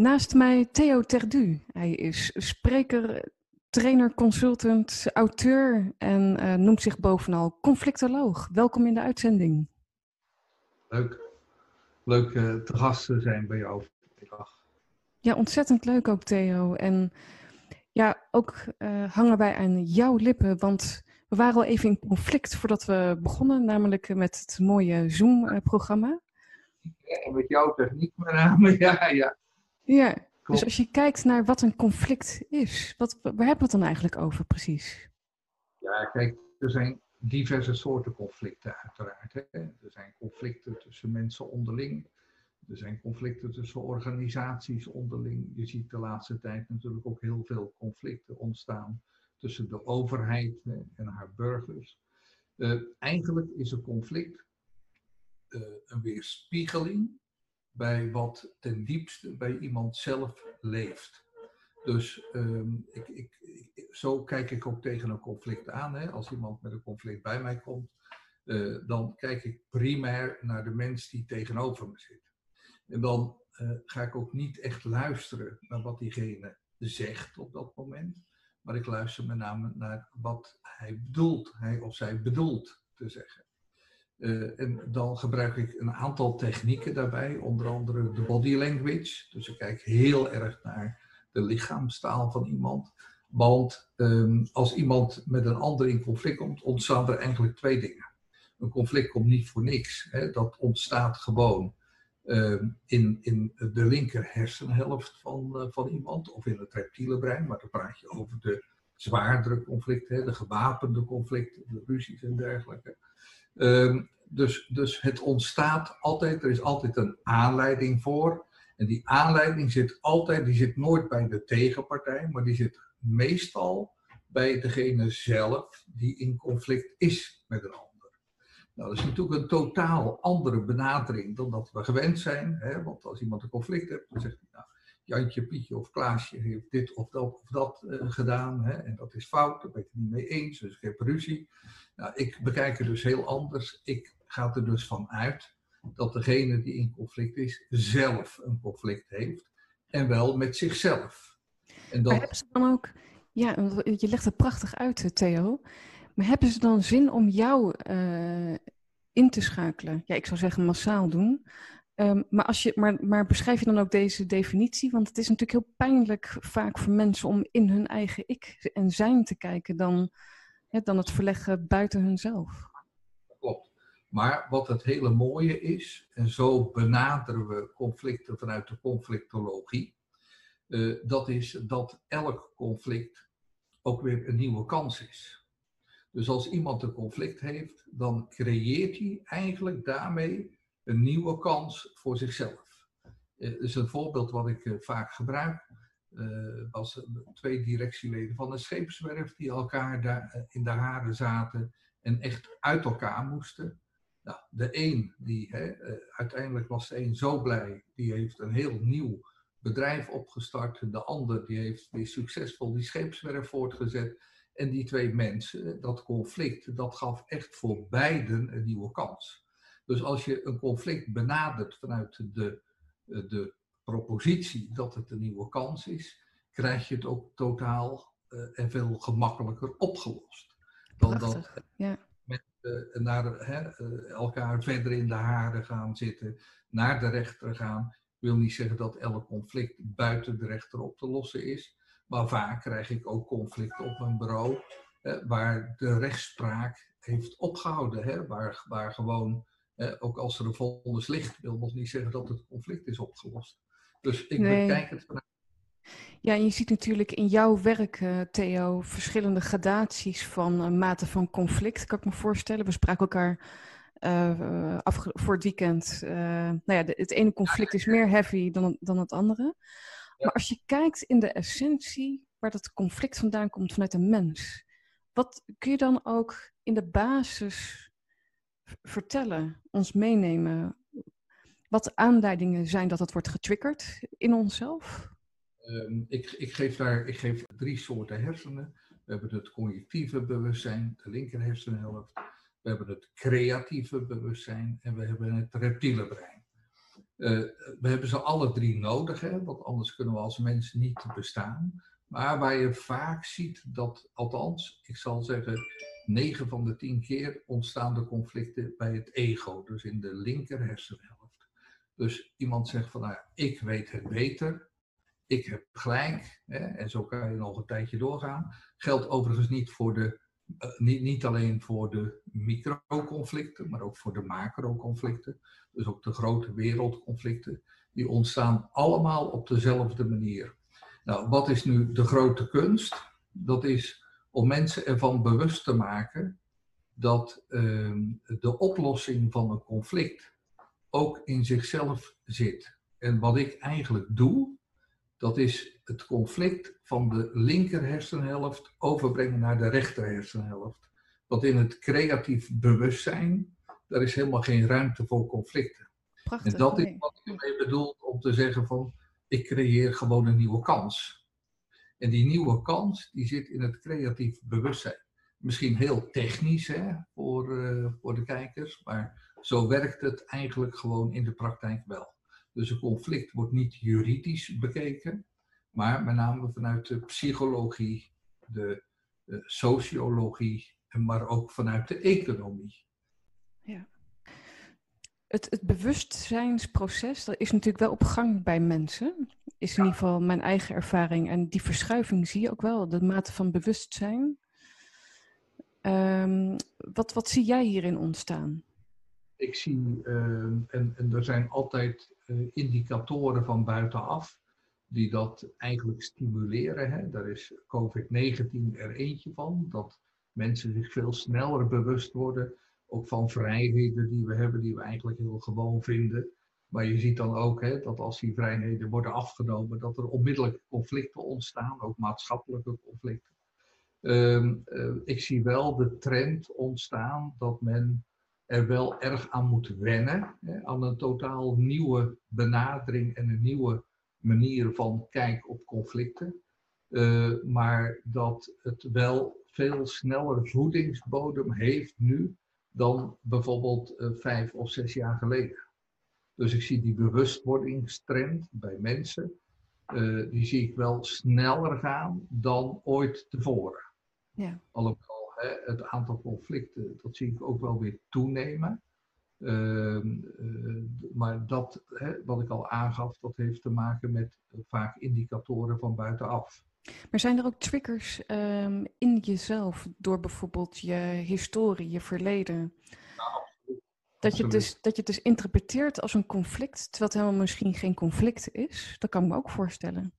Naast mij Theo Terdu. Hij is spreker, trainer, consultant, auteur en uh, noemt zich bovenal conflictoloog. Welkom in de uitzending. Leuk. Leuk uh, te gast te zijn bij jou vandaag. Ja, ontzettend leuk ook Theo. En ja, ook uh, hangen wij aan jouw lippen, want we waren al even in conflict voordat we begonnen, namelijk met het mooie Zoom-programma. Ja, met jouw techniek met name, ja, ja. Ja, dus als je kijkt naar wat een conflict is, wat, waar hebben we het dan eigenlijk over precies? Ja, kijk, er zijn diverse soorten conflicten uiteraard. Hè. Er zijn conflicten tussen mensen onderling. Er zijn conflicten tussen organisaties onderling. Je ziet de laatste tijd natuurlijk ook heel veel conflicten ontstaan tussen de overheid en haar burgers. Uh, eigenlijk is een conflict uh, een weerspiegeling bij wat ten diepste bij iemand zelf leeft. Dus um, ik, ik, zo kijk ik ook tegen een conflict aan. Hè. Als iemand met een conflict bij mij komt, uh, dan kijk ik primair naar de mens die tegenover me zit. En dan uh, ga ik ook niet echt luisteren naar wat diegene zegt op dat moment. Maar ik luister met name naar wat hij bedoelt, hij of zij bedoelt te zeggen. Uh, en dan gebruik ik een aantal technieken daarbij, onder andere de body language. Dus ik kijk heel erg naar de lichaamstaal van iemand. Want um, als iemand met een ander in conflict komt, ontstaan er eigenlijk twee dingen. Een conflict komt niet voor niks. Hè? Dat ontstaat gewoon um, in, in de linker hersenhelft van, uh, van iemand of in het reptiele brein. Maar dan praat je over de zwaardere conflicten, de gewapende conflicten, de ruzies en dergelijke. Um, dus, dus het ontstaat altijd, er is altijd een aanleiding voor. En die aanleiding zit altijd, die zit nooit bij de tegenpartij, maar die zit meestal bij degene zelf die in conflict is met een ander. Nou, dat is natuurlijk een totaal andere benadering dan dat we gewend zijn. Hè? Want als iemand een conflict heeft, dan zegt hij, Jantje, Pietje of Klaasje heeft dit of dat of dat uh, gedaan. Hè? En dat is fout, daar ben ik het niet mee eens, dus ik heb ruzie. Nou, ik bekijk het dus heel anders. Ik ga er dus van uit dat degene die in conflict is, zelf een conflict heeft. En wel met zichzelf. En. Maar hebben ze dan ook, ja, je legt het prachtig uit, Theo. Maar hebben ze dan zin om jou uh, in te schakelen? Ja, ik zou zeggen massaal doen. Um, maar, als je, maar, maar beschrijf je dan ook deze definitie? Want het is natuurlijk heel pijnlijk vaak voor mensen om in hun eigen ik en zijn te kijken dan, dan het verleggen buiten hunzelf. Klopt. Maar wat het hele mooie is, en zo benaderen we conflicten vanuit de conflictologie, uh, dat is dat elk conflict ook weer een nieuwe kans is. Dus als iemand een conflict heeft, dan creëert hij eigenlijk daarmee een nieuwe kans voor zichzelf. Uh, dus een voorbeeld wat ik uh, vaak gebruik, was twee directieleden van een scheepswerf die elkaar daar in de haren zaten en echt uit elkaar moesten. Nou, de een, die, uiteindelijk was de een zo blij, die heeft een heel nieuw bedrijf opgestart. De ander, die heeft weer succesvol die scheepswerf voortgezet. En die twee mensen, dat conflict, dat gaf echt voor beiden een nieuwe kans. Dus als je een conflict benadert vanuit de, de propositie dat het een nieuwe kans is, krijg je het ook totaal uh, en veel gemakkelijker opgelost. Dan Prachtig, dat, ja uh, naar hè, uh, elkaar verder in de haren gaan zitten, naar de rechter gaan. wil niet zeggen dat elk conflict buiten de rechter op te lossen is. Maar vaak krijg ik ook conflicten op mijn bureau waar de rechtspraak heeft opgehouden. Hè, waar, waar gewoon, ook als er een vonnis ligt, wil nog niet zeggen dat het conflict is opgelost. Dus ik nee. bekijk het vanuit ja, en je ziet natuurlijk in jouw werk, uh, Theo, verschillende gradaties van uh, mate van conflict, kan ik me voorstellen. We spraken elkaar uh, voor het weekend. nou ja, de, het ene conflict is meer heavy dan, dan het andere. Ja. Maar als je kijkt in de essentie waar dat conflict vandaan komt vanuit een mens, wat kun je dan ook in de basis vertellen, ons meenemen? Wat aanleidingen zijn dat het wordt getriggerd in onszelf? Um, ik, ik, geef daar ik geef drie soorten hersenen. We hebben het cognitieve bewustzijn, de linker hersenhelft. We hebben het creatieve bewustzijn en we hebben het reptiele brein. we hebben ze alle drie nodig, hè, want anders kunnen we als mens niet bestaan. Maar waar je vaak ziet dat, althans, ik zal zeggen, 9 van de 10 keer ontstaan de conflicten bij het ego, dus in de linker hersenhelft. Dus iemand zegt van, nou, ik weet het beter, ik heb gelijk, hè, en zo kan je nog een tijdje doorgaan. Geldt overigens niet, voor de, uh, niet, niet alleen voor de microconflicten, maar ook voor de macroconflicten. Dus ook de grote wereldconflicten. Die ontstaan allemaal op dezelfde manier. Nou, wat is nu de grote kunst? Dat is om mensen ervan bewust te maken dat uh, de oplossing van een conflict ook in zichzelf zit. En wat ik eigenlijk doe, dat is het conflict van de linker hersenhelft overbrengen naar de rechter hersenhelft. Want in het creatief bewustzijn, daar is helemaal geen ruimte voor conflicten. Prachtig, en dat is wat ik ermee bedoel om te zeggen van, ik creëer gewoon een nieuwe kans. En die nieuwe kans, die zit in het creatief bewustzijn. Misschien heel technisch hè, voor, uh, voor de kijkers, maar zo werkt het eigenlijk gewoon in de praktijk wel. Dus een conflict wordt niet juridisch bekeken, maar met name vanuit de psychologie, de, de sociologie, maar ook vanuit de economie. Ja. Het, het bewustzijnsproces dat is natuurlijk wel op gang bij mensen. Is in ieder geval mijn eigen ervaring. En die verschuiving zie je ook wel, de mate van bewustzijn. Um, wat, wat zie jij hierin ontstaan? Ik zie, uh, en, en er zijn altijd uh, indicatoren van buitenaf die dat eigenlijk stimuleren. Hè. Daar is COVID-19 er eentje van, dat mensen zich veel sneller bewust worden ook van vrijheden die we hebben, die we eigenlijk heel gewoon vinden. Maar je ziet dan ook hè, dat als die vrijheden worden afgenomen, dat er onmiddellijk conflicten ontstaan, ook maatschappelijke conflicten. Uh, uh, ik zie wel de trend ontstaan dat men er wel erg aan moet wennen, hè, aan een totaal nieuwe benadering en een nieuwe manier van kijken op conflicten. Uh, maar dat het wel veel sneller voedingsbodem heeft nu dan bijvoorbeeld uh, vijf of zes jaar geleden. Dus ik zie die bewustwordingstrend bij mensen, uh, die zie ik wel sneller gaan dan ooit tevoren. Ja. Alhoewel hè, het aantal conflicten, dat zie ik ook wel weer toenemen. Uh, maar dat, hè, wat ik al aangaf, dat heeft te maken met vaak indicatoren van buitenaf. Maar zijn er ook triggers um, in jezelf door bijvoorbeeld je historie, je verleden? Nou, dat je, dus, dat je het dus interpreteert als een conflict, terwijl het helemaal misschien geen conflict is? Dat kan ik me ook voorstellen.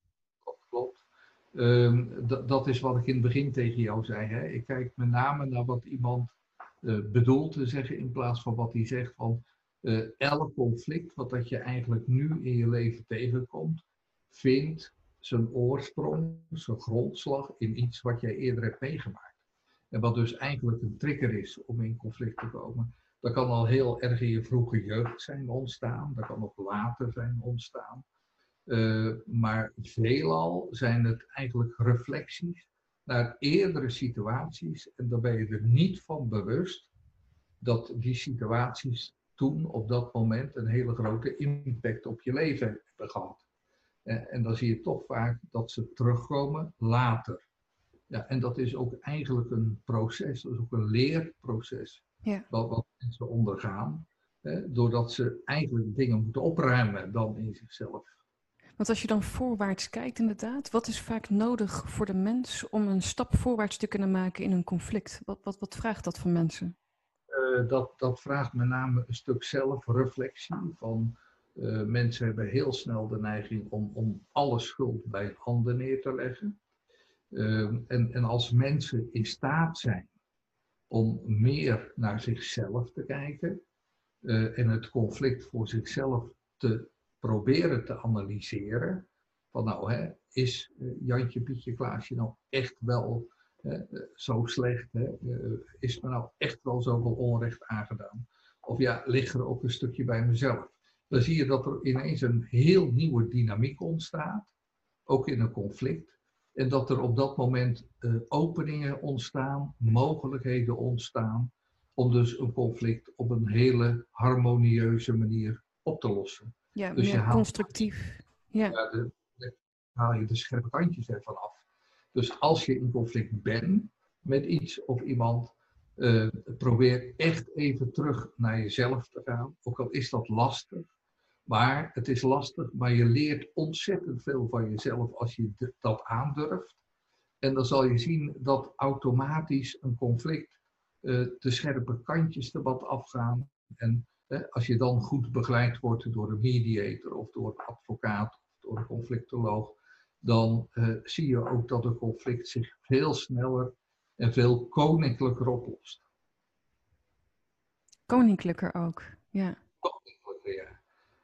Klopt. Um, dat is wat ik in het begin tegen jou zei. Hè? Ik kijk met name naar wat iemand uh, bedoelt te zeggen in plaats van wat hij zegt van uh, elk conflict wat dat je eigenlijk nu in je leven tegenkomt, vindt zijn oorsprong, zijn grondslag in iets wat jij eerder hebt meegemaakt. En wat dus eigenlijk een trigger is om in conflict te komen. Dat kan al heel erg in je vroege jeugd zijn ontstaan, dat kan ook later zijn ontstaan. Uh, maar veelal zijn het eigenlijk reflecties naar eerdere situaties en dan ben je er niet van bewust dat die situaties toen op dat moment een hele grote impact op je leven hebben gehad. Eh, en dan zie je toch vaak dat ze terugkomen later. Ja, en dat is ook eigenlijk een proces, dat is ook een leerproces. Ja. Wat, wat mensen ondergaan, hè, doordat ze eigenlijk dingen moeten opruimen dan in zichzelf. Want als je dan voorwaarts kijkt, inderdaad, wat is vaak nodig voor de mens om een stap voorwaarts te kunnen maken in een conflict? Wat, wat, wat vraagt dat van mensen? Uh, dat, dat vraagt met name een stuk zelfreflectie van uh, mensen hebben heel snel de neiging om, om alle schuld bij een ander neer te leggen. Uh, en, en als mensen in staat zijn om meer naar zichzelf te kijken uh, en het conflict voor zichzelf te proberen te analyseren, van nou, hè, is Jantje, Pietje, Klaasje nou echt wel zo slecht? Hè? is me nou echt wel zoveel onrecht aangedaan? Of ja, ligt er ook een stukje bij mezelf? Dan zie je dat er ineens een heel nieuwe dynamiek ontstaat, ook in een conflict. En dat er op dat moment uh, openingen ontstaan, mogelijkheden ontstaan, om dus een conflict op een hele harmonieuze manier op te lossen. Ja, dus meer constructief. Ja. ja de, haal je de scherpe kantjes ervan af. Dus als je in conflict bent met iets of iemand, uh, probeer echt even terug naar jezelf te gaan. Ook al is dat lastig. Maar het is lastig, maar je leert ontzettend veel van jezelf als je dat aandurft. En dan zal je zien dat automatisch een conflict uh, de scherpe kantjes er wat afgaan. En als je dan goed begeleid wordt door een mediator of door een advocaat of door een conflictoloog, dan uh, zie je ook dat een conflict zich veel sneller en veel koninklijker oplost. Koninklijker ook, ja. Koninklijker, ja.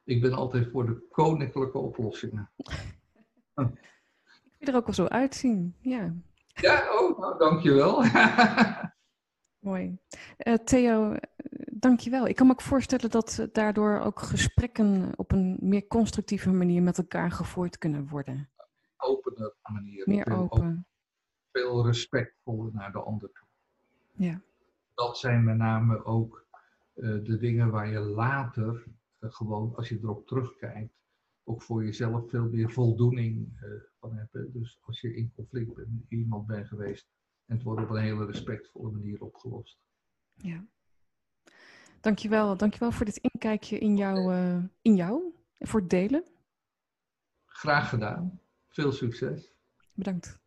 Ik ben altijd voor de koninklijke oplossingen. Ik wil er ook wel zo uitzien, ja. Ja, oh, nou, dankjewel. Mooi. Uh, Theo, dankjewel. Ik kan me ook voorstellen dat daardoor ook gesprekken op een meer constructieve manier met elkaar gevoerd kunnen worden. Opener manier. Meer open. Veel respectvol naar de ander toe. Ja. Dat zijn met name ook uh, de dingen waar je later gewoon, als je erop terugkijkt, ook voor jezelf veel meer voldoening uh, van hebt. Dus als je in conflict met iemand bent geweest en het wordt op een hele respectvolle manier opgelost. Ja. Dankjewel, dankjewel voor dit inkijkje in jou, uh, in jou en voor het delen. Graag gedaan. Veel succes. Bedankt.